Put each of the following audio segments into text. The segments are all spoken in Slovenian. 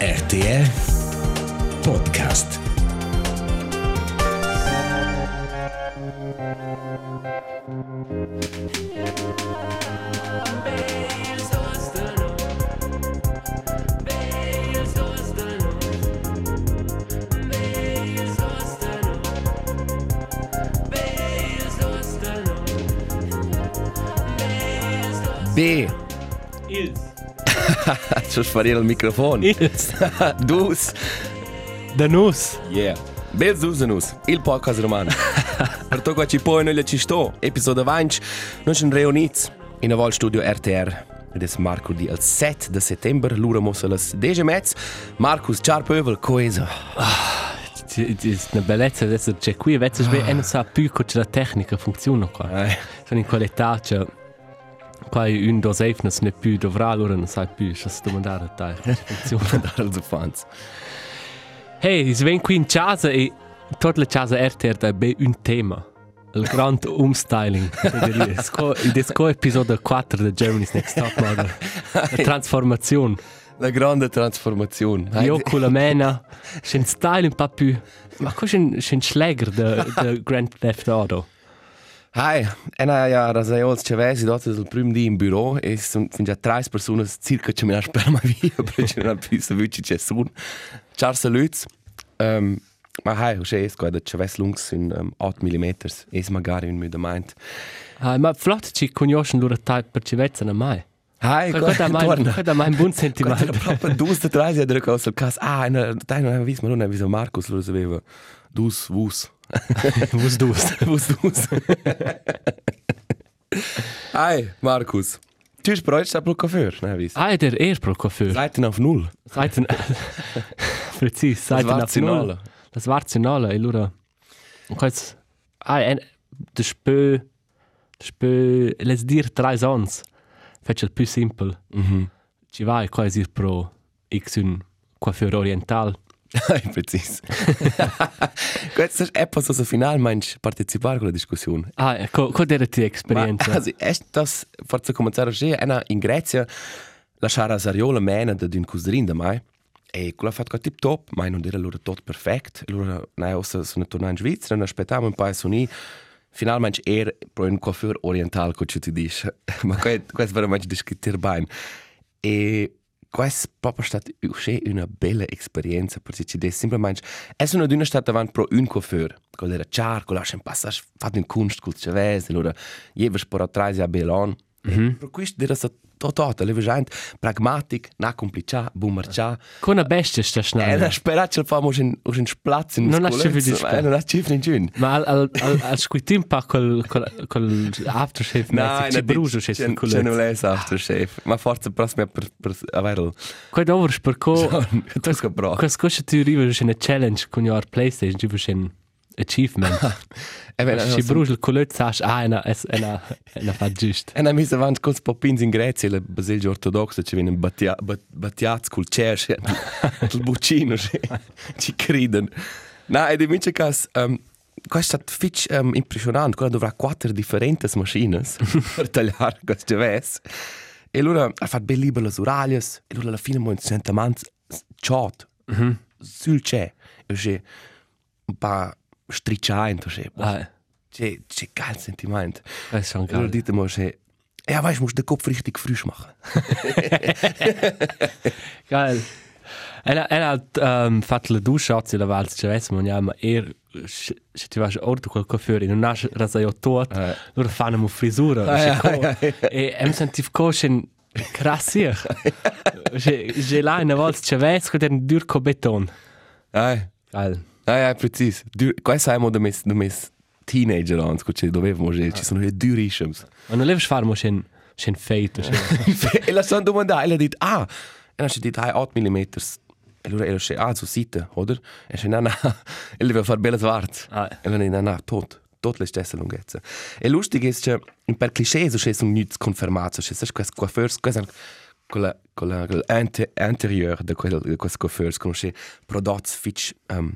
RTR Podcast. B. Ils. Ci sparire il microfono. Ils. Dus. Da nus. Yeah. Bel Zusanus, il podcast romano. per to qua ci poi noi ci sto, episodio 20, noi ci riuniti in un studio RTR. Ed è Marco di il 7 di settembre, l'ora mossa le 10 mezz. Marcus, ciao pövel. Es ist eine bellezza adesso c'è qui, ah. e non sa più come la tecnica funziona qua. Eh. Sono in qualità, cioè qua un dos efnes ne più dovrà allora non sai più, se si domandare a te come funziona. Da also fans. Hey, si ven qui in casa e la casa RTR da be un tema. Il grand umstyling. Il desco episodio 4 di Germany's Next Top Model. La trasformazione. La grande trasformazione. Io con la mena, c'è un style un po' più... Ma cosa c'è un schläger di Grand Theft Auto? Hai, ena ja razajols če vezi dote del prim di in bureau e son fin già 30 persone circa che mi lascia per ma via perché non più so vici c'è sun. Ciao saluts. Um, ma hai, c'è es qua da c'è ves lungs in um, 8 mm es magari un müde meint. Ah, ma flott ci conoscono loro type per ci vezzano mai. Hai, Guarda mai, guarda mai un buon sentimento. Proprio dus da 30 da cosa cas. Ah, una dai non vis ma non è viso Marcus lo sapeva. Dus vus. Was du? Vus dus. Hai, Marcus. Du hast bereits da pro Kaffee, ne vis. Ah, der er pro Coiffeur. Seiten auf null. Seiten... Precis, Seiten war auf Null. Das war Zinale, e loro... Und jetzt... Ah, en... Der Spö... Der Spö... Les dir drei Sons. Fetch il più simple. Mhm. Ci vai quasi pro X un Coiffeur oriental. Hai, precis. Questo è etwas, also final meinst partecipare con la discussione. Ah, e co, co era tua Ma, esperienza? also, è das forse cominciare a dire, una in Grecia lasciare a Sariola mena da d'un cusdrin da mai. E quella ha fatto tip top, ma non era allora tutto perfetto. Allora, noi ossa sono tornati in Svizzera, noi aspettavamo un paio di suoni. Finalmente era pro un coiffeur oriental, come tu dici. ma questo è veramente discutere bene. E questo è proprio stata una bella esperienza, perché ci dice semplicemente, è una d'una stata avanti pro un coiffeur. Quello era chiaro, quello ha un passaggio fatto in kunst, col cevese, allora, io per a trasi a Belon. Mhm. Per questo era stato tutto, le gente pragmatic, na complicia, buon marcia. Con una bestia sta E schnell. la sperat ce fa mo in in splatz in Non ha scifi di splat. Non ha cifre in giun. Ma al, al, al, al squitin pa col, col, col aftershave ci brucio c'è sul C'è non culo. lei aftershave. Ma forse prossimo per per avere Qua dovres per co... Tu sco bra. Quas cosa tu arrivi c'è una challenge con your PlayStation, c'è un achievement. E ben Ci brucio il culo sash, ah, ena, ena, ena fa giust. E na mis avanti col popins in Grecia, le basilge ortodoxe ci viene batia batiaz col cerce. Il buccino ci criden. Na, e di mince cas um, questo è stato fitch um, impressionante, quello dovrà quattro differenti macchine per tagliare questo ves. E allora ha fatto ben libero le uralias, e allora alla fine mo sente manz ciot sul c'è. E c'è un po' stricciato, c'è. Ah, C'è c'è geil sentimento. das ist schon Und dann geil. dit mo se Ja, weißt, musst den Kopf richtig frisch machen. Geil. Ena, ena um, fatto la duscia oggi la valsa, cioè adesso non ma er, se ti vai a orto quel coiffeur, non hai rasaio tot, Eh. loro fanno una frisura. Ah, c'è ja, E em sentivo coscen krassier. J'ai là una volta c'è vesco del durco beton. Ja, Geil. Ja, ja, precis. Du, questo è mo da mes, da mes teenager ans, che ci dovevamo dire, ci sono le durishims. Ma non leves fare mo c'è c'è feito, c'è. e la sono domanda, e la dit, ah, e non c'è dit, hai 8 mm. E allora era c'è, ah, su site, oder? E c'è, na, na, e le deve fare belle svart. Ah. E allora, na, na, tot. Tot le stesse lunghezze. E lustig è che, per cliché, so c'è un nütz confermato, c'è, questo coiffeurs, questo con la, con la, con l'interieur di quel, di questo coiffeurs, conosce prodotti fitch um,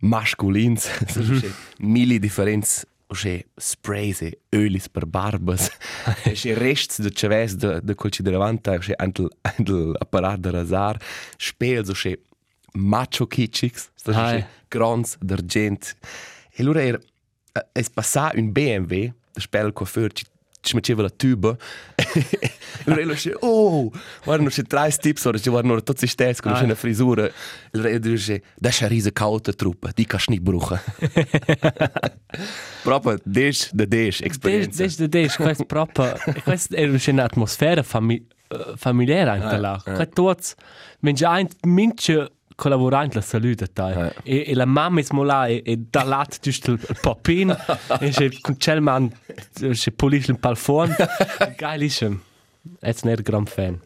masculins, so c'è mille differenze c'è sprays e ölis per barbas. E c'è rests de ceves de, de quel ci davanti, c'è antel, antel apparat de rasar, spels, c'è macho kitschix, Ah, c'è eh. grons d'argent. E allora era, è passato un BMW, de spel coiffeur, ci ci metteva la tuba. allora io dice, oh, guarda, non c'è tre tips, ora ci guardano tutti stessi con Ah. una frisura. Allora io dice, da c'è risa cauta truppa, di kannst nicht bruchen. Proprio, des de des, esperienza. Desde desde questo proprio questo è un'atmosfera fami, eh, familiare anche là. eh. Che tutti mengia mince collaborare la salute dai. E, e la mamma è là e, e da lato giusto il, papin e c'è con c'è man c'è pulisce il palfon. Geilissimo. È un gran fan.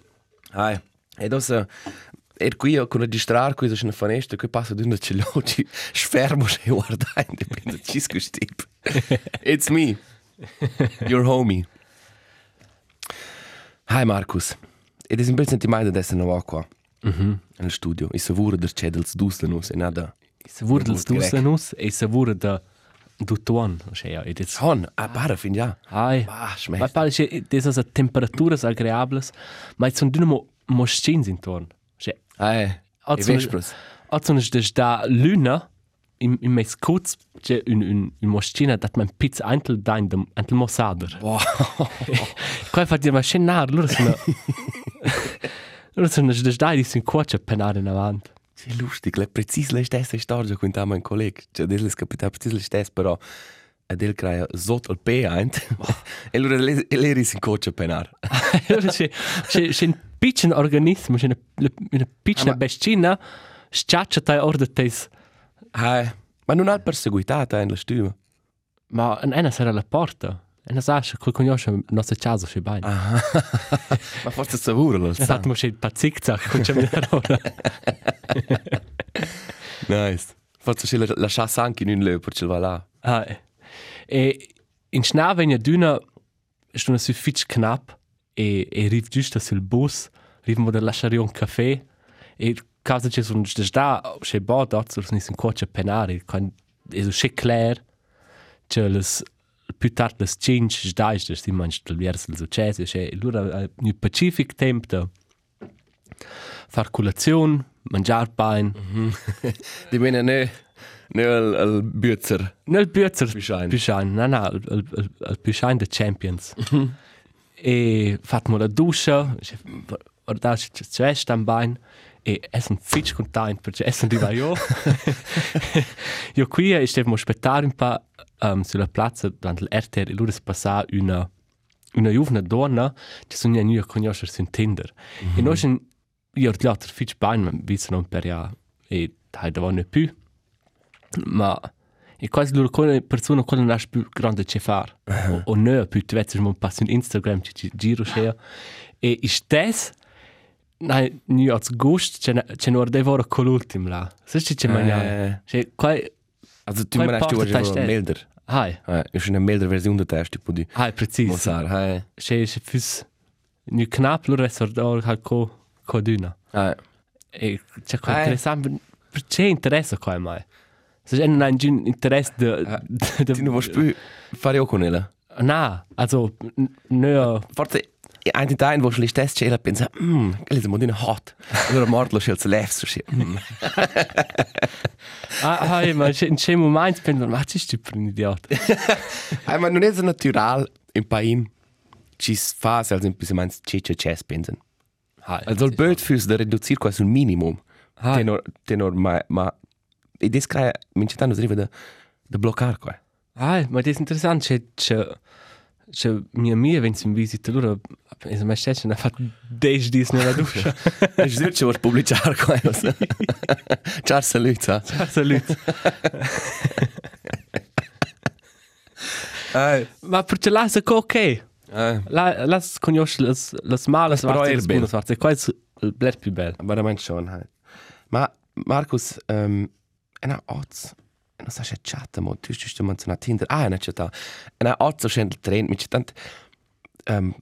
Ah, e adesso, er qui con registrare qui c'è una finestra, qui passa di una celoci, sfermo e guarda, dipende ci scustip. It's me, your homie. Hi Marcus, ed è un bel sentimento di essere nuovo qua, nel studio, e savura del cedels duslenus e nada. Se wurde Ja, das gut, dusen us e se wurde da du tuan, cioè ja, ed jetzt Hon, ah, para, fin ja. Ai. Ah, Ma schmeckt. pare che desas temperaturas agradables, ma sono dinamo moschins intorno. Cioè, Ah, e Also- vespres. also ist das da Luna im im mes kurz che un un un moschina dat man pizza eintel dein dem eintel mossader. Wow. Qua fa dir ma scenar, loro sono Loro sono das da di sin coach penare in avant. Sì, lustig, le precis le stesse storie con ta mein colleg. Cioè, des les capita precis le stesse, però ed el crea sot al P eint. e allora le le ris in coach penar. C'è c'è c'è un piccolo organismo, c'è una una piccola bestina schiaccia tai orda tes Hai, ma non ha perseguitata in la stua. Ma en ena sarà la porta. Ena sa quel conosce il nostro caso c'è bene. Ah. ma forse savura lo sa. Esatto, ma c'è il pazziczac, con c'è mia ora. Nice. Forse c'è la, anche in un leo per ce va là. Ah, eh. e in ja dünner, ist noch so fitsch knapp, e, e rief giusto sul bus, rief mo da lasciare un caffè, e causa c'è so un da, c'è bo dort, so nis un coach penare, quand, e so c'è clair, c'è les, più tard les cinque, da ist das, die meinst du, vers il successo, c'è, allora, nel pacific tempo da, far colazione, mangiar pain, Di bene ne ne al al bützer. Nel Bützer Büschein. Büschein, nein, nein, il, il, il, il Büschein der Champions. e fatmo la duscia, guardate c'è c'è sta bein e è un fitch content perché è un diva io. io qui e stevo aspettare un po' um, sulla piazza durante l'RTR e loro si passa una una giovane donna che sono ja nie conoscere su Tinder. E noi io ho detto fitch bein, ma visto non per ja e hai da non più. Ma e quasi loro con persone con non ha più grande che fare. O, o no, più tu vedi un passo in Instagram ci ci giro c'è. E i stes Nein, nie als Gust, c'è c'è nur de vora con l'ultim là. Sai c'è mangiare. Eh, C'è qua also tu Quai me hast du porta Hai, Eh, ist eine melder Version der Test tipo di hai preciso. Mozart. Hai. C'è c'è füs ni knapp è sordo halt co co duna. Eh. E c'è qua Eh. interessante c'è interesse qua mai. Se c'è non hai un interesse de de Ti non vuoi più fare io con ella. Na, also n- no, Forse ein Teil, wo schlicht test c'è pensa, mm, che le modine hot. Allora morto lo scelse left so. Mm. ah, ah, ma c'è in un moment penso, ma c'è sti per un idiota. Ei, ma non è so natural in pain. Ci fa, als esempio, se meinst, cece chess pensen. Ah, Also il böd fürs da reducir quasi un minimum. Ah. Tenor, tenor, ma, ma, e des crea, mince tanto arriva da, da bloccare qua. ah, ma das ist interessant, c'è c'è c'è mia mia wenn sie in visita loro, also ma c'è ne fa 10 dis nella doccia. E ci dice vuoi pubblicare qua. Ciao, salut, sa. Salut. Ei, Ma perché là è ok. La la conosce las las malas è las buonas varze, qua è il bler più bello. Veramente schon. Halt. Ma Markus, ähm, una oz, non so se chatta, mo tu stai menzionando Tinder. Ah, non c'è ta. Una oz scende il trend, mi c'è tant ähm,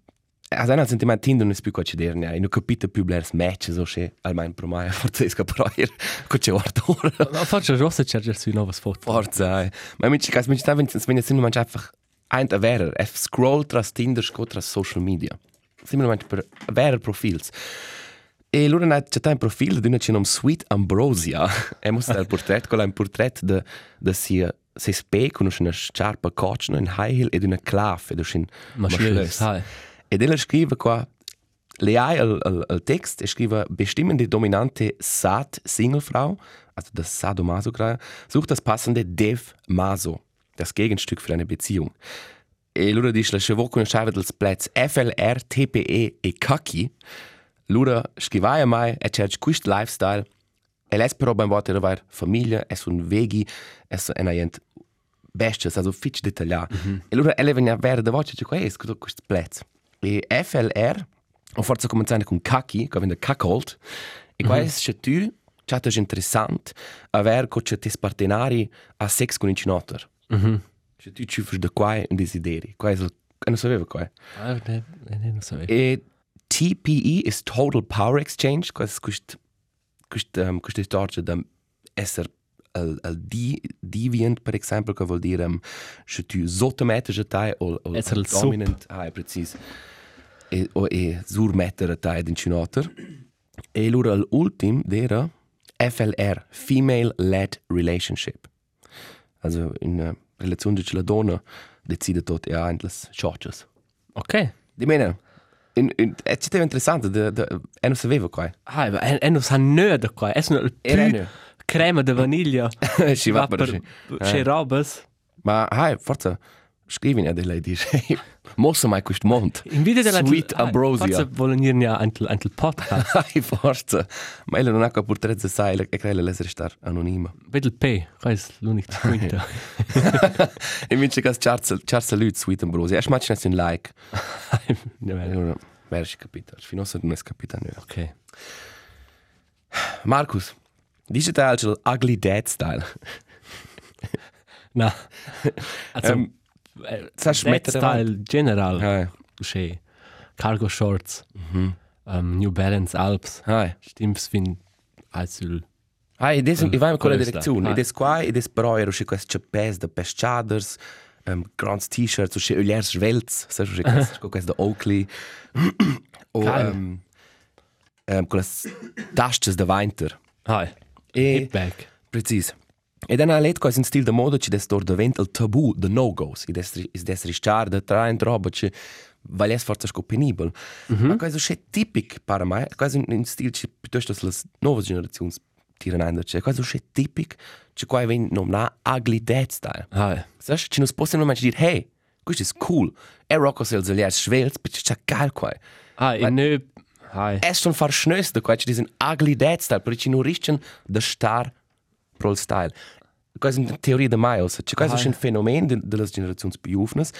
Also ein sentimento Tinder non è più cosa dire, ne non capite più blers matches o se almeno per me forse esca però ir cosa guarda ora. Ma faccio rosse charger sui nuove foto. Forza. Ma mi ci cas mi ci sta wenn jetzt nur manchmal einfach ein wäre, er scroll tras Tinder, scroll tras social media. Simplemente per wäre Profils. E allora c'è un profilo di una che Sweet Ambrosia. E mostra il portrait, quello è un portrait de de sia se spe con una sciarpa coccia, un high heel ed una clave, ed un Maschilles. Ed ella scrive qua le hai al, al, al text e scrive bestimmende dominante Sat Singlefrau, also das Sadomaso sucht das passende Dev Maso, das Gegenstück für eine Beziehung. E lura dice la chevaux con schreibe dels plets FLR TPE e Kaki. Lura scrivaia mai e cerc quist lifestyle. E les però beim Wort era famiglia, es un vegi, es una gent bestias, also fitch. Mm -hmm. E lura ele venia vera da voce, qua es quist plets. E FLR, o forza cominciare con Kaki, che vende Kakolt. E qua mm -hmm. es che tu, chatta interessant, aver co che tes partenari a sex con incinotter. Mhm. Se tu ci fai da qua un desideri, qua il... non sapeva qua. Ah, ne, ne, non sapevo. E TPE is Total Power Exchange, quest um, questa storia da essere al al di deviant per esempio che vuol dire um, se tu sottometti a te o o Essere il sub. dominant ah è preciso e o e surmettere a te in cinotter e allora l'ultim era FLR Female Led Relationship also in uh, relazione che la donna decide tot e ha entlas churches Ok. Di mena, in, in, è città interessante, de, de, e non sapeva qua. Hai, ma e, e non sa nöda qua. Es no il più crema de vaniglia. Ci va per per Eh. che robes. Ma, hai, forza, scrivi a lei dice, mossa mai questo mont. In video della Sweet Ambrosia. Forse volen ir ja antel antel podcast. Hai, forza. Ma ella non ha qua pur trezza sai, e crede l'essere star anonima. Vedel P, qua è l'unico quinta. e invece che Charles, Charles Lüt, Sweet Ambrosia, e smaccina un like. Ne vero. Allora, vero, capito. Fino a non è capito. Ok. Markus, dice te al ugly dad style. Na. Also, Ähm, Dead Meter Style general. Hai, Usche. Cargo Shorts. Mhm. Um, New Balance Alps. hai. Stimmts fin Azul. Ah, ed es, Quel- i vai in sta. direzione. Ah. Ed es qua, ed es però ero sche quest chapes de pescaders, um, grands t-shirts, o sche uliers svelts, sa sche quest, co quest de Oakley. o Geil. um, um, con las tasches de Winter. Hai. E, Hip bag. precis. E dan ha let quasi un stil de moda ci des dor davent il tabu de no-goes. Id es, is des ristar de tra in roba ci valies forza sco penibel. Mm -hmm. Ma quasi sche tipic para mai, quasi un stil ci piuttosto las novas generazions tiran ein, ci quasi sche tipic, ci quai ven nom na ugly dad style. Hai. Sas, ci nos possiamo mai dir, hey, questo è cool. E rocco se aliers schwels, bitte c'è geil quai. Hai, in nö. Hai. Es schon far schnös de quai ci diesen ugly dad style, ci no richten de star prol style. Quasi una teoria de Miles, c'è quasi Ah, un fenomeno de, de las generazions piufnes.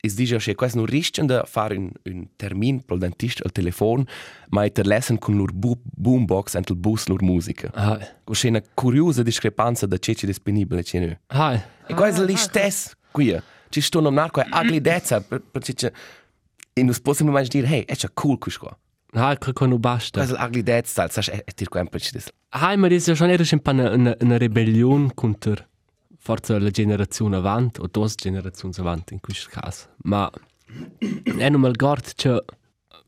Es dice che quasi no richten de far un, un termin prol dentist al telefon, ma e terlesen con lur bu boombox ent il bus lur musica. Hai. C'è una curiosa discrepanza da c'è disponibile c'è nu. Hai. E quasi lì stess qui. Ci sto nom narco ugly dezza, per per c'è e non possiamo mai dire, hey, è già cool questo qua. Che con un basta. Quasi ugly dezza, sai, è dir qua un po' ci des. Hai, ma das ist ja schon eher ein paar eine, eine Rebellion contro forse la generazione avanti o due generazioni avanti in questo caso. Ma è non mal guarda che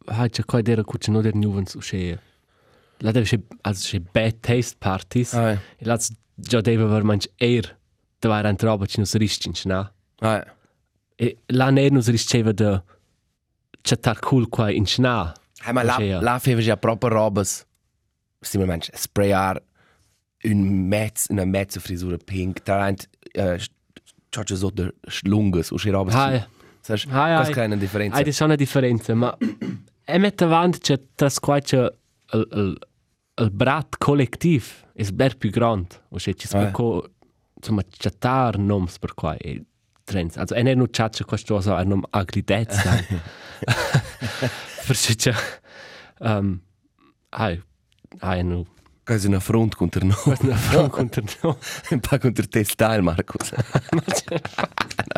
hai c'è qua dera cuccia non der nuvens usce. La deve c'è also c'è bad taste parties. Ah, E la già deve aver manch air da var en roba ci nos ristin, na. ah, E la ne nos risceva de chattar cool qua in sna. Hey, ma la Sì, ja. la feve ja proprio robes. Stimme mensch, sprayar un mezz, una mezza frisura pink, tarant äh c'è so der schlunges, usci robes. Hai. Sai, Hai, quasi hai. keine differenza. Hai, das ist schon eine Differenz, ma e mette avanti c'è das qua c'è il, il, il brat collettiv è ben più grande. O c'è ci Ah. spacco, insomma, chattar noms per qua e trends. Also, e ne non chatcha questo cosa a nom agridez. C'è... Um, hai, hai, no. Quasi una front contro no. Una front contro no. Un po' contro te style. No,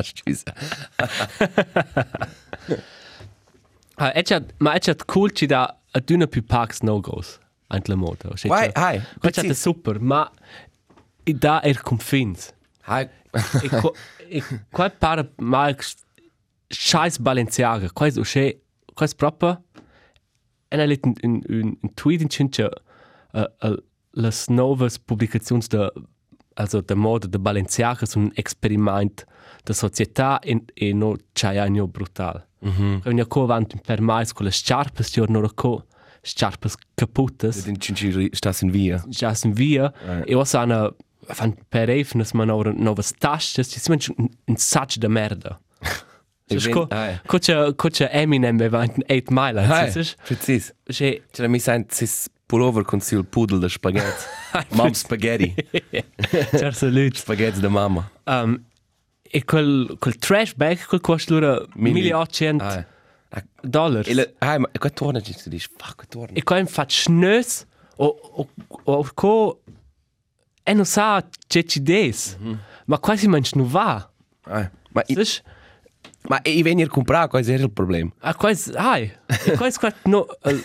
scusa. Ah, è già, ma già cool ci da a packs no-goes anche la moda. È Hai, già- hai, è già precis. super, ma i da er confins. Co- e qua para ma scheiß Balenciaga, è usce, qua è proprio e ha letto un, un, un tweet in cince uh, uh, las novas publicazioni da also der moda de Balenciaga sono un experiment da società e, e no c'è brutal. Mhm. Mm Quindi co avanti per mais con le sciarpe, sti no co sciarpe kaputtes. Den Cinci stas in via. já se via Right. e eu ana fan per efnes man ora novas taxas ci siamo un, un sac de merda E ven- co ai. cocha cocha Eminem e va 8 mile sas precis. che C'era mi sent sis pullover con sil pudel de spaghetti. Mam spaghetti. certo lut Spaghetti da mamma. um e quel quel trash bag quel costa Mili- 1800 Hai. dollars E le, hai, ma qua torna ci si dice, fuck, qua torna. e qua fa schnös o o o co e non sa che ci des ma quasi man nu va Hai. Ma sas ma i venir comprar, qual era il problema? Ah, quasi, ai, e quasi qua, no, eh,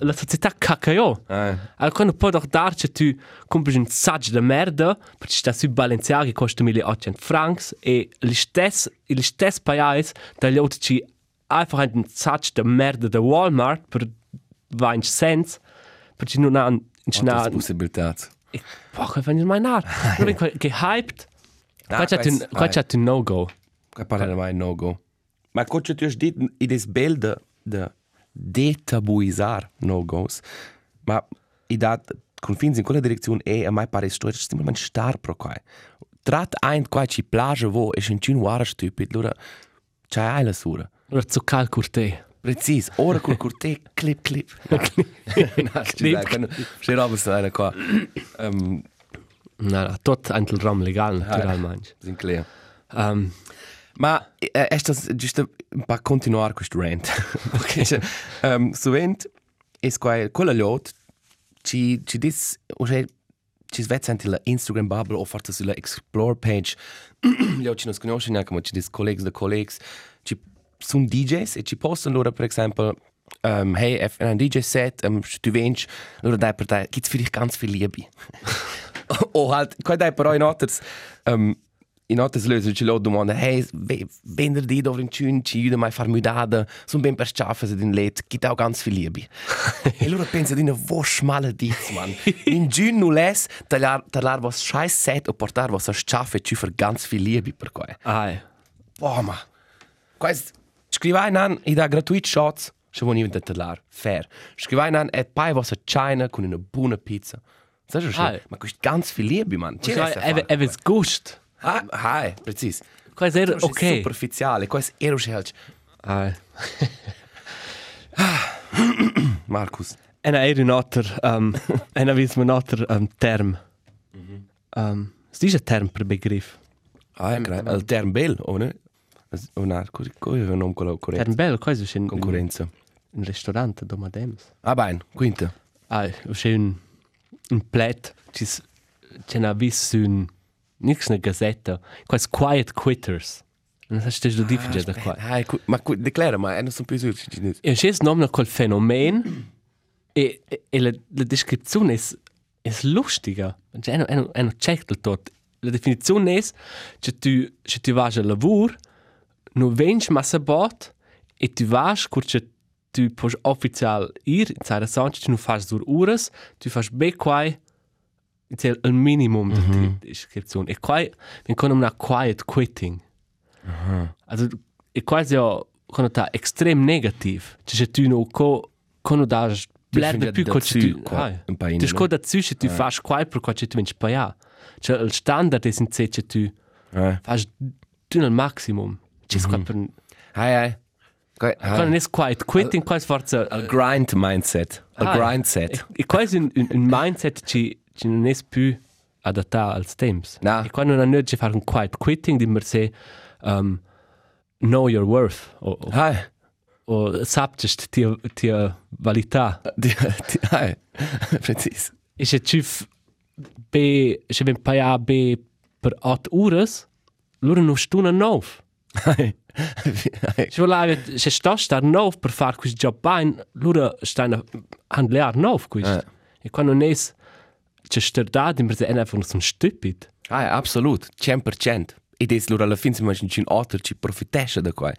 la società cacao. Hai. Allora, quando può doch darci tu compri un saggio di merda, perché sta su Balenciaga che costa 1800 francs, e gli stessi, gli stessi paesi dagli altri ci einfach un saggio di merda da Walmart per 20 cents, perché non hanno, non Otras hanno, possibilität. e poco fanno mai nar. Non è che hyped, Ah, qua c'è un, quais- qua ai. c'è un no-go. Qua parla mai no go. Ma cosa tu has dit in des bild de, de detabuisar no goes. Ma i dat confins in quella direzione e a mai pare sto stiamo man star pro qua. Trat ein qua ci plage vo e in cin wara stupid lura. C'hai ai la sura. Allora, zu cal curte. Precis, ora col curte clip clip. clip. C'è roba sta qua. Um, No, no, tot anche il ram legal, naturalmente. sind clear. Um, Ma eh, è stato giusto per continuare questo rant. Perché cioè, um, sovente è qua, quella lot ci, ci dis, o cioè, ci svetta anche la Instagram bubble o forse sulla explore page. Gli ci non si conoscono neanche, ma ci dis colleghi da colleghi. Ci sono DJs e ci postano loro, per esempio, um, hey, è un DJ set, um, se tu vengi, allora dai per te, gibt's vielleicht ganz viel Liebe. o halt, qua dai però in otters, um, in otters lösen ci lo domanda, hey, ve- venerdì dove in cun ci aiuta mai a far mudada, sono ben per schaffen se din let, gibt auch ganz viel Liebe. e loro pensano di una voce maledizia, man. In giun nu les, tagliar, tagliar vos scheiß set o portar vos a schaffen ci für ganz viel Liebe per qua. ai. Boah, ma. Quais, scrivai nan, i da gratuit shots, se vuoi venire da tagliar, fair. Scrivai nan, e pai vos a china con una buona pizza. Sai schon, Hai. ma questo ganz viel Liebe, man. Ci resta a Eve fare, eves gust. Ah, hai, precis. Quais era Questo è ok. Superficiale, è ero scelto. Ai. Markus. Ena era un otter, um, ena vis un otter um, term. Um, sti è term per begriff. Ah, ja, gra- il term bel, o ne? O na, così è un nome quello Term bel, quais è un Concorrenza. un ristorante do Madems. Ah, bene, quinta. Ai, c'è un un plet, c'è c'è una vis un nix una gazzetta, quais quiet quitters. Non sai se tu difficile da qua. Ah, ma declara, ma non sono più su. E c'è il nome quel fenomeno e, e, e la, la descrizione è, è lustica. Cioè, è, è, è un check del tot. La definizione è che tu, se tu vai al lavoro, non vengi massa bot e tu vai, che tu puoi ufficial ir, in Zara Sanchez, tu non fai sur ures, tu fai be quai, c'è il minimum mm -hmm. di descrizione. E quai, vengono una quiet quitting. Also, è quasi ja connotato estrem negativ. Cioè, se tu non co, blerde più con dazu, tu. qua, Ah, un paio, tu no? scoda dazu, se tu fai quai per qua tu vinci paia. Cioè, il standard è in sé, che tu Ah, fai tu nel maximum. C'è qua per... ja. Qua- ah. Quando è quiet quitting, quasi forza... Il grind mindset. Il grind set. È quasi un, un, un mindset che, che non è più adattato al temps. No. E quando non è che fare un quiet quitting, di sé, um, know your worth. O, o Ah, o saptest tia tia valita die, die, ah, precis. e se be se ben paia be per 8 ures loro no stuna nov Se voleva, se sta star nov per far quis job bain, lura sta a handlear nov quis. Eh. E quando nes, se sta da, di merze en einfach so stupid. Ah, absolut, 100%. E des loro alla fine si immagini un altro ci profitesce da qua.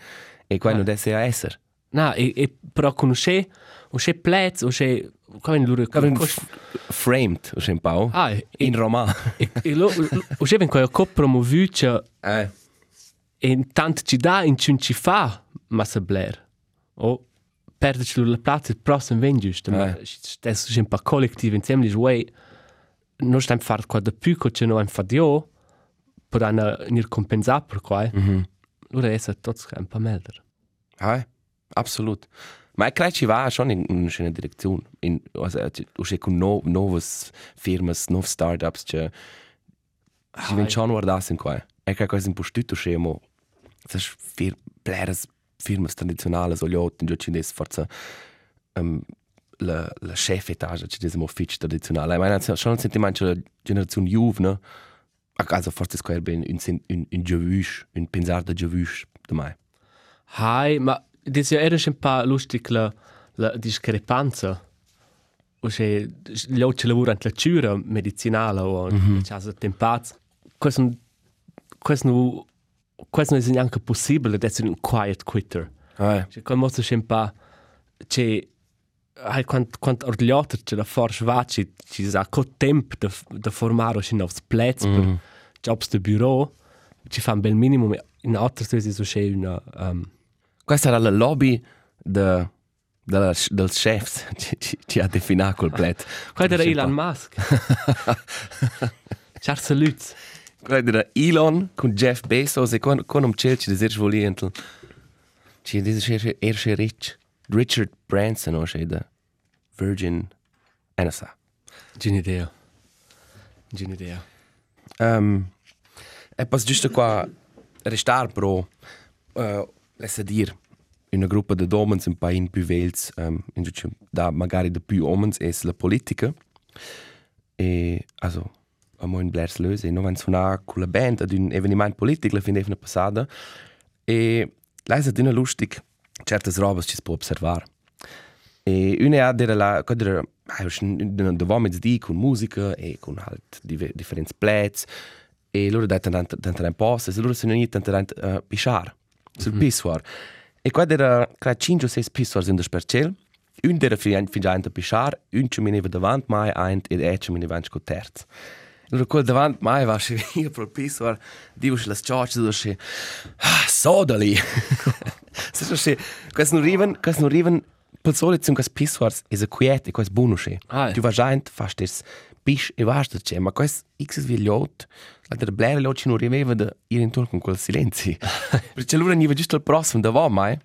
E qua Ah. non deve essere essere. Na, e, e però conosce, o se plez, o se, come lura, Come framed, o un po'. Ah, e, In Roma. e, e lo, o se ben quando cop promovuce, Eh. e intanto ci dà, in ci ci fa, ma se bler. O perderci la plaza, il prossimo ven giusto. Ma adesso c'è un po' collettivo insieme, dice, wey, non stiamo fare qua da più, che non abbiamo fatto io, per non compensare per qua. Mhm. Allora è tutto un po' meglio. Ah, absolut. Ma ich glaube, ci va schon in una. In, also, usche con no, novas firmas, nov startups, che ci ven schon guardas in qua. E che cosa un po' stutto scemo. Sas fir, bleras firmas tradizionales, o liot, in giocin des forza um, la, la chef etage, ci des un ufficio tradizionale. Ich meine, schon ein Sentiment, la generazione juve, ne? Also forza square ben un, un, un, un giavush, un pensar de giavush, de mai. Hai, ma das ja era un po' lustig la, la discrepanza. O se gli altri lavorano la cura medicinale o mm -hmm. casa tempaz. Questo questo non questo non è neanche possibile essere un quiet quitter. Ah, Cioè, come mosso un po' che hai quant quant orgliato c'è la forza vaci ci sa co tempo da da formare un nuovo plez mm per jobs de bureau ci fa un bel minimo in altre cose so c'è una um, Questa era la lobby de, de, dels chefs ci, ci, ci ha definito quel plet. Qual era Elon Musk? Ciao saluts. Quella era Elon con Jeff Bezos e con, con un ciel ci desir volientel. Ci desir ersche rich. Richard Branson o c'è da Virgin NSA. Gine idea. Gine idea. Um, e pas giusto qua restar pro uh, lessa dir una gruppa de domens pa in più vels um, in giusto da magari de più omens es la politica e also amo in Blairs löse no van suonar con la band ad un eveniment politic la fin d'evna passada e leisa d'una lustig certas robas ci si può observar. E una ha dera la quadra da vomits di con musica e con dive- differenti plats e loro da tant tant tant post e loro sono ni tant tant uh, pisciar sul mm -hmm. pissoir e qua era cra 5 o 6 pissoirs in der spercel un dera fin fin già a pisciar un ci mineva davant mai ein ed e ci mineva co terz. Allora, quel davant mai va se io pro pissoir divo las charge do se ah se se quas non riven quas non riven per sole zum quas pissoirs is a quiet e quas bonusche Ah. tu va giant fast es bis e vasta che ma quas x vi lot la der blare lot ci non riveva da ir intorno con quel silenzi perché allora ni va giusto al prossimo da va mai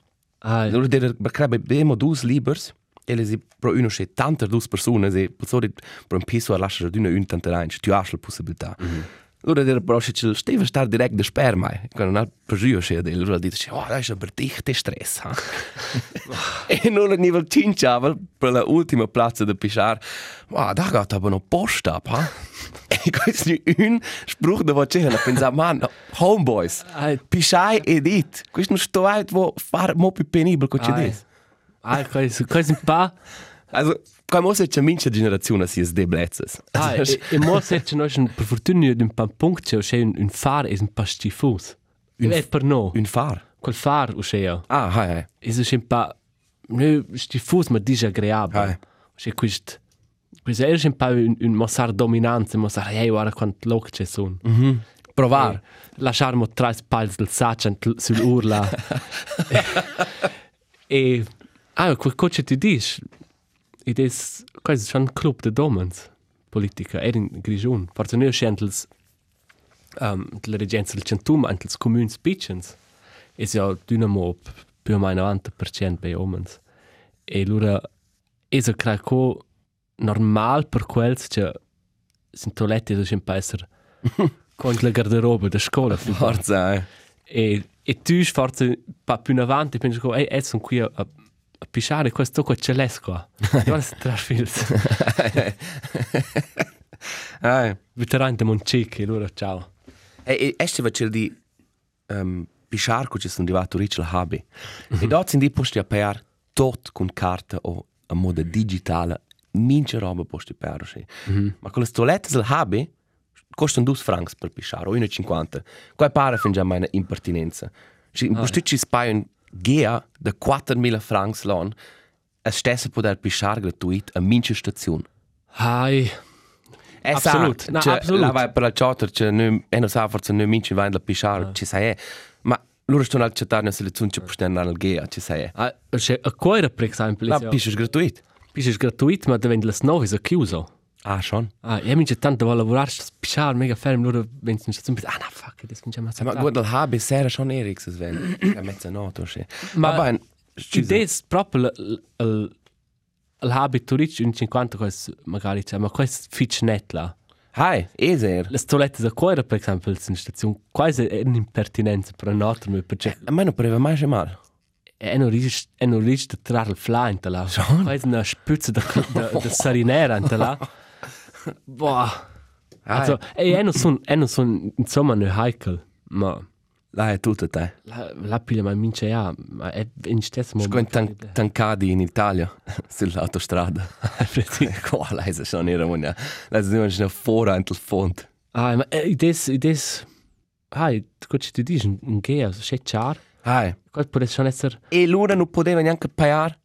Ah, allora der becrebe bemo dus libers e le si pro uno che tante dus persone se per sole pro un pissoir lascia d'una un tante rein tu hai la possibilità Allora der però se ci steva star direct de sper mai quando non ha pregiuo che de allora dice oh dai è per dich te stress ha e non la nivel cinchava per la ultima piazza de pisciar ma da gaat aber noch post ab ha e questo è un spruch da voce la pensa man homeboys Ah. pisciai edit. Questo non sto out wo far mo più penibile che ah, des. Ah, questo questo un po' also come mo se c'è mince generazione si es de blezzes Ah, e, e mo se c'è noi per fortuna di un po' punct c'è un un far è un po' stifus. Un è per no. un far Quel far c'è. ah hai hai È un po' no stifus ma disagreabile. Ah. C'è questo questo è un po' un, un mossar dominante, mossar hey guarda quanto loc c'è son. Mhm. provar Lasciarmo tre pals del sacent sull'urla. e ah, quel coach ti dici ed è questo è un club de domens politica è in grigion forse noi scentels um, la regenza del centum anche els communs piccens è ja dynamo più o meno 90% bei omens. E lura è so craco normal per quels che sind toiletti so un po' essere con la garderobe da scuola forza eh. e, e tu forse pa più avanti pensi che ehi, sono qui a, a, a pisciare questo qua ce l'è qua guarda se trasfils ah veterano di Moncecchi allora ciao E, e este va di um, pisciar che sono arrivato ricci al hobby. E dopo si posti a pagare tutto con carta o a modo digitale, mince roba posti a pagare. Sì. Ma con le stolette del hobby costano 2 francs per pisciare, o 1,50. Qua pare fin già una impertinenza. Sì, in posti ci spaiono gea da 4.000 francs l'anno, e stesso poter pisciare gratuito a mince stazione. Hai. Eh, Absolut. No, absolut. La vai per la chatter, cioè, noi, e non sa, forse noi minci vanno a pisciare, ci sai, ma loro stanno al chattare una selezione che andare al gea, ci sai. Ah, c'è a cuore, per esempio. La La piscia è gratuito. pisce è gratuito, ma deve le 9 è chiuso. Ah, schon. Ah, io mi c'è tanto da lavorare, pisciare mega fermo, loro vengono in stazione, ah, no, fuck, adesso mi chiama Ma guarda, il hobby sera schon Erik, se sven. A mezzanotte, sì. Ma- Ma ben, L'idea è proprio il- il il habit turistico in 50 questo magari c'è, ma questo fitch net là. Hai, eser. Le stolette da cuore, per esempio, in stazione, quasi è un'impertinenza per un altro, perché A me non pareva mai che mal. è non riesce a trarre il fly in là. Schon? Quasi una spuzza da da da sarinera in là. Boah. Also, ey, è non son è non son insomma ne heikel, ma La è tutta te. la la piglia ma mince ja, ma è in stesso Scoin momento. tan tancadi in Italia, sull'autostrada. Qua, lei se schon era monia. Lei se non fora in il fond. Ah, ma eh, ides ides Hai, cosa ti dici? Un che c'è char? Hai. Cosa può essere E loro non potevano neanche pagare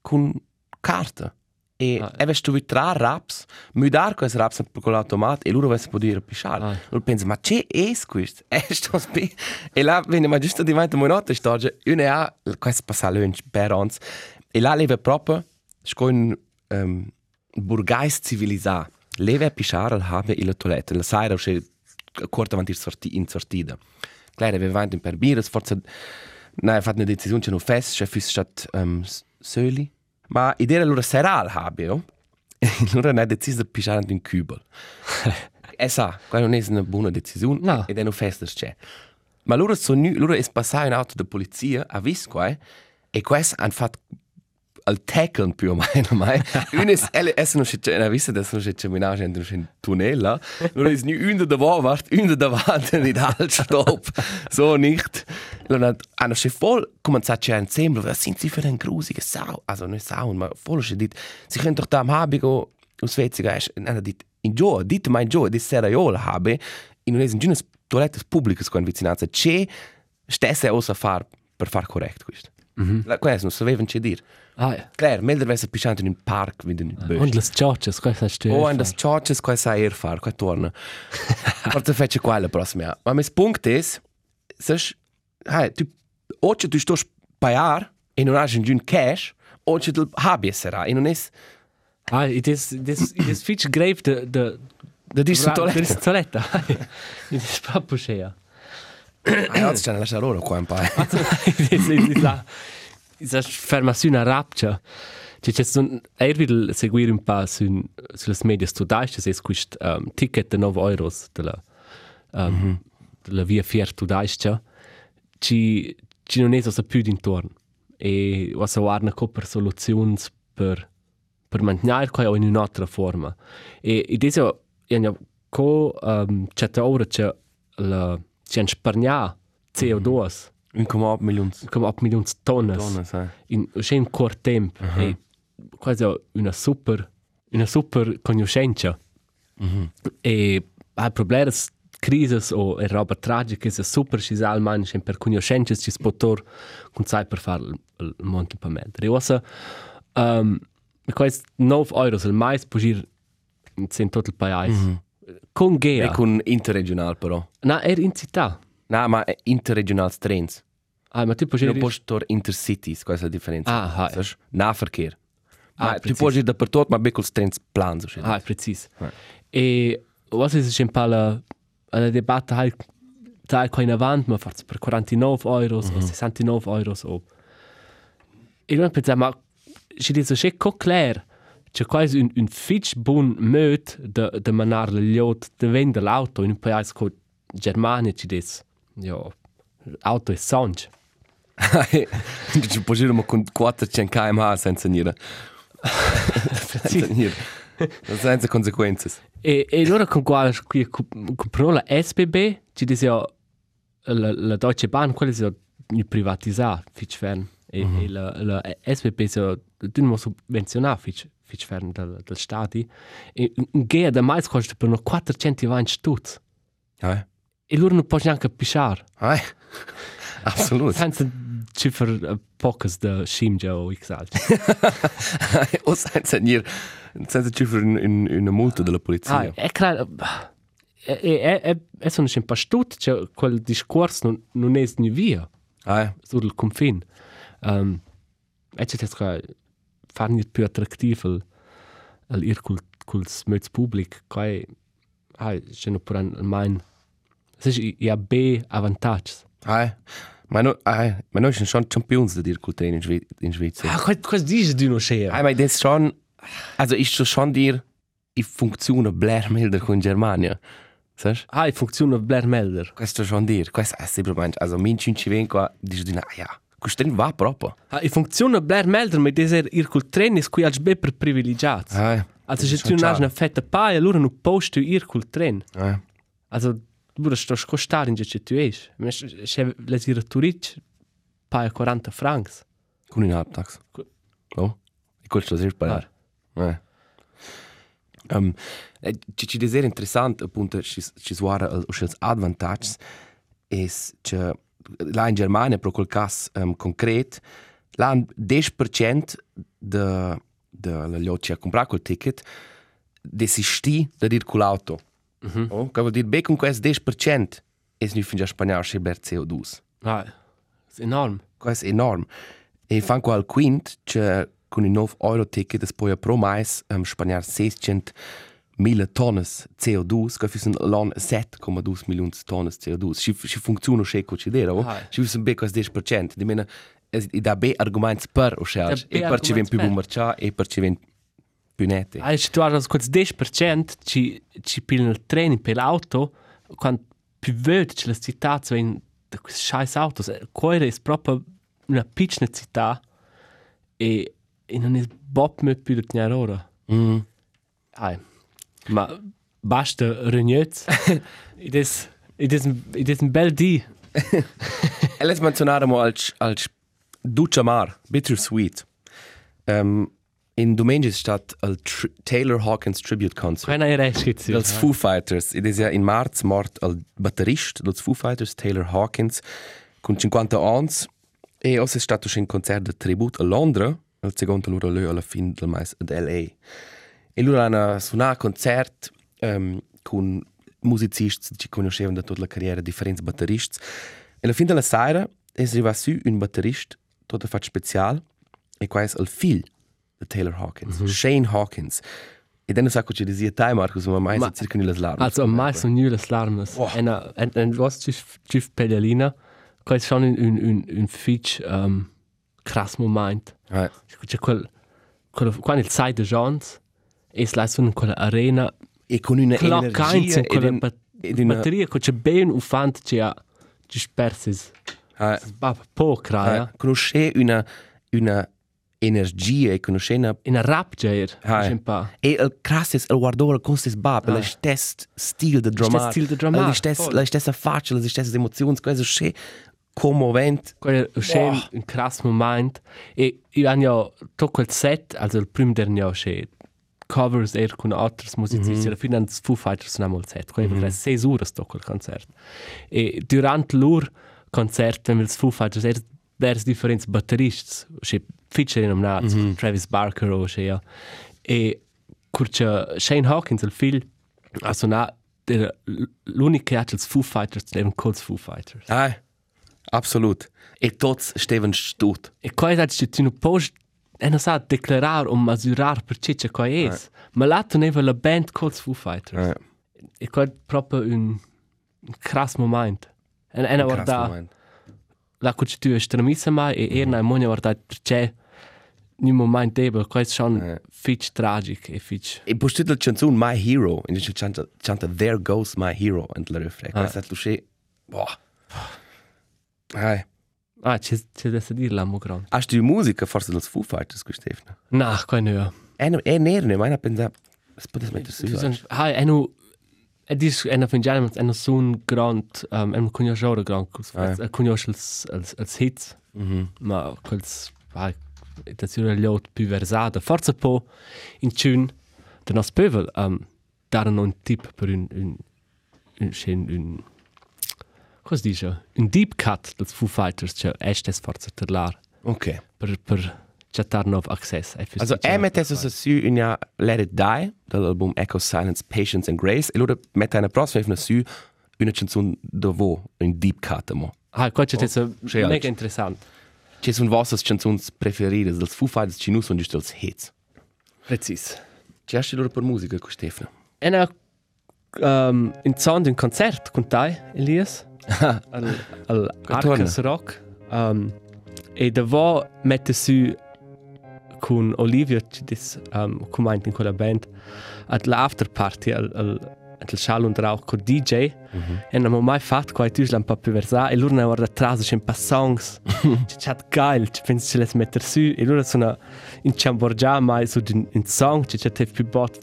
con carta. E Ah. ah. avessi tu tre raps, mudare questi raps con l'automato e loro avessero potuto pisciare. Ah. Loro pensano, ma c'è è questo? È sto spi... E là, viene ma giusto diventa una notte storia, una ha questo passato lunch per ons. E là leva proprio, scoin um, burgais civilizzato. Leva a pisciare al habe e la toilette. La sera uscì corta avanti sorti- in sortita. Claro, aveva avanti per birra, forse... Nein, fatto una decisione che non fest, che fosse stato um, soli. Ma idea allora sarà al habio. E allora ne ha deciso di pisciare in un cubel. e sa, quella non è una buona decisione. No. Ed è un fest c'è. Ma loro sono loro è passato in auto di polizia, ha visto qua, e questo hanno fatto al tackle più o meno, mai. Uno è, è, è non c'è, ha visto, adesso non c'è camminato in un tunnel, loro è nu uno davor, wart, uno davanti, nicht halt, stopp, so nicht. Loro hanno c'è voll cominciato a insieme, was sind sie für ein grusige Sau, also nicht Sau, ma voll c'è dit, sie können doch da am Habigo, aus Svezia, hanno dit, in Gio, dite mai in Gio, di sera io la habe, in un in giunas toilettes pubblicas con vicinanza, c'è stesse osa far per far correct questo. Mm -hmm. Questo non sapevano c'è dire. Ah, ja. Claro, melder vesse pisciante in un park in Und Bösch. las cioccias, cosa sti? O in das churches qua sa er far, qua torna. Forse fece qua la prossima. anno. Ma mes punct es, sas, hai, tu, oce tu stos paiar e non hai un cash, oce tu habi sarà, e non es, Ah, it is this it is fitch grave de de da dis su de toilette. toiletta. It is proprio schea. Ai, oggi c'è una lascia loro qua un paio. It is it is la is a fermazione rapcia. Ci c'è un erbil seguire un po' su sulle medie studaisce se quist um, ticket de 9 euros della um, della via fier studaisce. Ci ci non è so più d'intorno. E was a warna co per soluzioni per per mantenere qua in un'altra forma. E adesso io co um, c'è ora c'è la c'è un spargna CO2 Un come 8 milioni come 8 milioni di tonne donne, sai. in un corto tempo e quasi una super una super conoscenza e il problema è crisi o è roba tragica è super ci sa almeno c'è per conoscenza ci si può tor con sai per fare il, monte per me e ora um, questo 9 euro il mais può ir in tutto il paese con E gea con interregional però. no è in città No, ma è interregional trends. ah ma tu puoi Non ir puoi tor intercities, questa è la differenza. Ah, ah. Sas, Nahverkehr. Ah, Ma tu puoi ir dappertutto, ma becco trends plan, so Ah, precis. Ja. E was ist es ein paar la la debatte halt da kein avant, man fährt per 49 euros o 69 euros o. E non pensa ma ci dice che co clair c'è quasi un un fitch bon möd de de manar le liot de vender l'auto in un paese co Germania ci dice. Jo, auto è songe. Ci ir con 400 km/h senza nire. senza nire. Senza conseguenze. E, e allora con qua qui comprò la SBB ci dice la, la Deutsche Bahn, quella si è privatizzata, fitch fern. E, mm -hmm. e la, la SVP si è d'uno subvenzionata, fitch, fitch fern dal, dal Stati. E un gea da mais costa per no 420 stutz. Ah, E loro non possono neanche pisciare. ah, absolut. Senza cifre uh, pocas da scimgia o xaltro. o senza dir, senza cifre in, in, in una multa della polizia. Ah, è chiaro. E, e, e, e sono sempre stut, cioè quel discorso non, non è ni via Ah, sul confine. Um, e c'è che fare più attrattivo il, il ir col, col smöz public, che ah, c'è no per un mein. Es ist ja B avantaggi. ah. Ma no, ah, ma noi schon Champions da dir kultur in, Schwe in Svizzera. Ah, was, was dices du noch schön? Ah, ma das ist schon, also ich so schon dir, ich funktioniere Blair Milder con Germania. Sai? Ah, funziona Blair Melder. Questo schon dir, questo è semplicemente, also min cinci ven qua, dici di na, ja, questo va proprio. Ah, e funziona Blair Melder, ma deser ir col tren is qui als be per privilegiati. Ah, Also, se tu schade. eine fette Paia, allora non posti col tren. ah. Also, würdest das costare in che tu es. Ma se le ir turic, paia 40 francs. Con in halbtags. Cu- Oh, e questo è per Eh. Um, ci ci desera interessant appunto ci ci suara os els advantages es che la in Germania pro quel cas um, concret la 10% de de la a comprare quel ticket desisti da dir con l'auto. -hmm. Oh, che vuol dire be con quel 10% es nu fin già spagnol che ber CO2. Ah, ist enorm. Questo è enorme. E fan qua al quint, che con il 9 euro ticket es poi pro mais um, spagnar 600 mille tonnes CO2, che fissen l'on 7,2 milioni tonnes CO2. Si, si funziona che considera, oh? Ah. Si fissen be questo 10%. Di mena, es, i da be argumenti per o scelge. Da be E per ci ven più marcià, e per ci ven più nette. Ah, se tu hast quels 10% ci ci pillen il tren per l'auto, quando più vede che le città sono da questi scheiß autos. Coire è proprio una piccola città e, e non è mehr più da tenere ora. Mm. Ai. Ma basta regnez. ed es ed es ed es un bel di. E let's menzionare mo als, als Duce Mar, Bittersweet. Um, in stato il Tr Taylor Hawkins Tribute Concert. Keine Rechtschitze. Dels Foo Fighters. Ed es ja in Marz mort il batterist dels Foo Fighters, Taylor Hawkins, con 50 ans. E os è stato un concert de tribut a Londra, il secondo loro lö alla fin del mais ad L.A. E loro hanno suonato concert um, con musicisti che conoscevano da tutta la carriera, differenti batteristi. E alla fin della sera è arrivato su un batterista, tutto fatto speciale, e qua è il figlio di Taylor Hawkins, Shane Hawkins. E dann sag ich dir, Teil, Markus, und man Ma- meint, circa nelle larme. Also am meisten nulles Larmes. Ena en en was chif chif Pellalina. Quai schon un un un un fitch um, krass moment. Ja. C'è quel quel quando il side de Jones e la su in quella arena E con una energia in bat- ed una... batteria che c'è ben un fant che ha ci spersis. Ja, Bab po kraja. ja. Conosce una, una energia e conosce una... In a rap jair. C'è un pa. E il krass è il guardare con se sbab, Ah. la stessa stil de dramar. stil de dramar, La stessa, voll. la stessa faccia, la stessa emozioni, questo è commovente. Quel Boah. un krass moment e io hanno to quel set, also il primo der ne c'è covers er con altri musicisti, mm -hmm. alla fine Foo Fighters non il set, quindi mm -hmm. 6 ore sto quel concert. E durante lur concert, wenn wir Foo Fighters er vers differenti batteristi, c'è feature in mm -hmm. Travis Barker o c'è ja. E curcia Shane Hawkins il figlio ha suonato l'unico che ha il Foo Fighters, erano col Foo Fighters. Ah, absolut. E tots steven stut. E qua è che tu puoi e non sa declarare o misurare per ciò che qua è. Ma là tu neva la band called Foo Fighters. Ja. E qua è proprio un, un krass moment. E e una Krass guarda, moment. la tu è stramissa mai e era una monia guarda perché in un momento debel, qua è Ja. fitch tragic e fitch. E poi la canzone My Hero, e dice canta, canta There Goes My Hero, e la refre. Ah. Questo è luce, boh. Ah, Ah, c'è c'è da dire la mo gran. hast du musica forse dels Foo Fighters, Stefano? Na, qua ne. E, e nerne, ma pensa, es potete mettere su. Ha, e nu E dis è una fingiare, ma è una sun grand, è un conosciore grand, è els, els, els hits, Mhm. ma quels, vai, da si una liot più versata. Forse po in tune de nos pövel, um, dare un tip per un, un, un, un, un cosa dice? Un deep cut dels Foo Fighters, cioè estes forse terlar, Ok. per, per chattar nov access. Also, er mette es su in ja Let It Die, dall'album Echo Silence, Patience and Grace, e loro mette una prossima su una canzone dove un deep cut mo. Ah, qua c'è oh, schön. mega interessant. Ci sono vostre canzoni preferite, dels Foo Fighters, ci non sono giusto els hits. Precis. Ci hast du loro per musica con Stefano? E na um, in son d'un concert con te, Elias, al, al. Arcus Rock. Um, e da vo mette su con Olivia, ci dis, um, comment in quella band, ad l'after party al, al, al Schall und Rauch con DJ. E non ho mai fatto qua, tu l'hanno un po' più versato. E loro ne hanno atrás, c'è un po' songs. C'è chat geil, ci pensi ce le mettere su. E loro sono in Chamborgia, mai su un, un song, c'è c'è più bot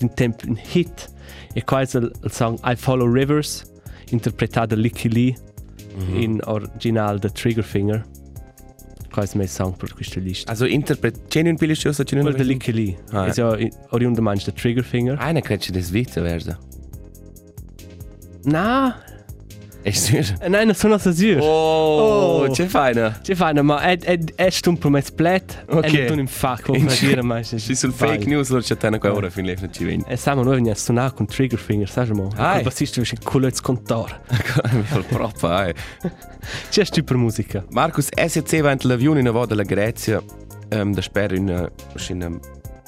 un tempo un hit. E qua è il, il song I Follow Rivers, interpretato da Licky Lee in originale da Triggerfinger. Qua è il mio song per questa lista. Also, interpret... C'è un pilot schuss, c'è un Quello da Licky Lee. Ah, È ja oriundo manch da Triggerfinger. Einer kriegt das Witze werden. Na, Ist sicher? nein, das sono sazur. Oh, Oh. c'è feina. Ci fanno, ma è, è, è un po' mezzo plet. Ok. E non in fa, come In- dire, ma Ci sono fake news, loro c'è una ora fin lei non ci viene. E stiamo noi a suonare con Triggerfinger, sai mo? Ai. Il bassista è un culo di contore. Mi fa proprio, eh. C'è sti per musica. Markus, SC va in l'avione in volta della Grecia, um, da spera in una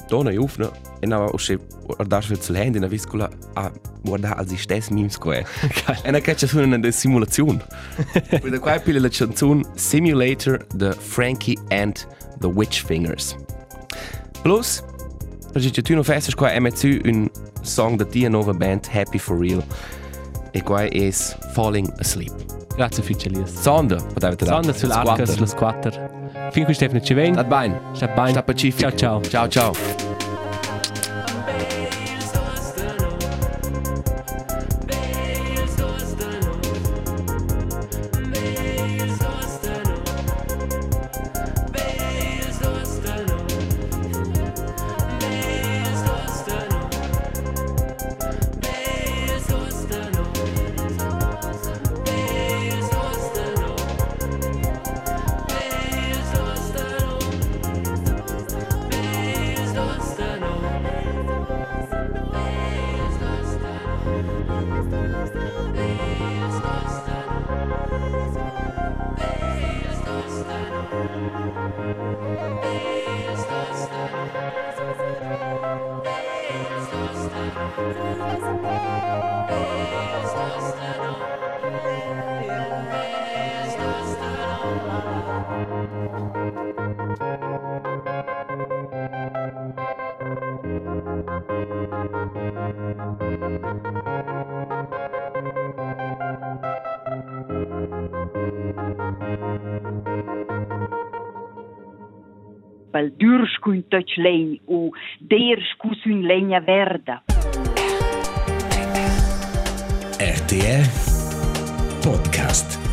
donna jufna, e na usce guardar sul sul handy na viscola a guardare als stess memes qua. E na caccia su una simulazione. Poi da qua pile la canzone Simulator the Frankie and the Witch Fingers. Plus, perché tu non fai qua MCU un song da tia nuova band Happy for Real. E qua è Falling Asleep. Grazie, Ficelias. Sonda, poteva te Sonda sull'Arcas, lo squatter. Fin qui Stefano ci viene. Stat bene. Sta bene. Sta pacifico. Ciao, ciao. Ciao, ciao. Durs cun touch legn o ders cus un legna verda. RTR Podcast.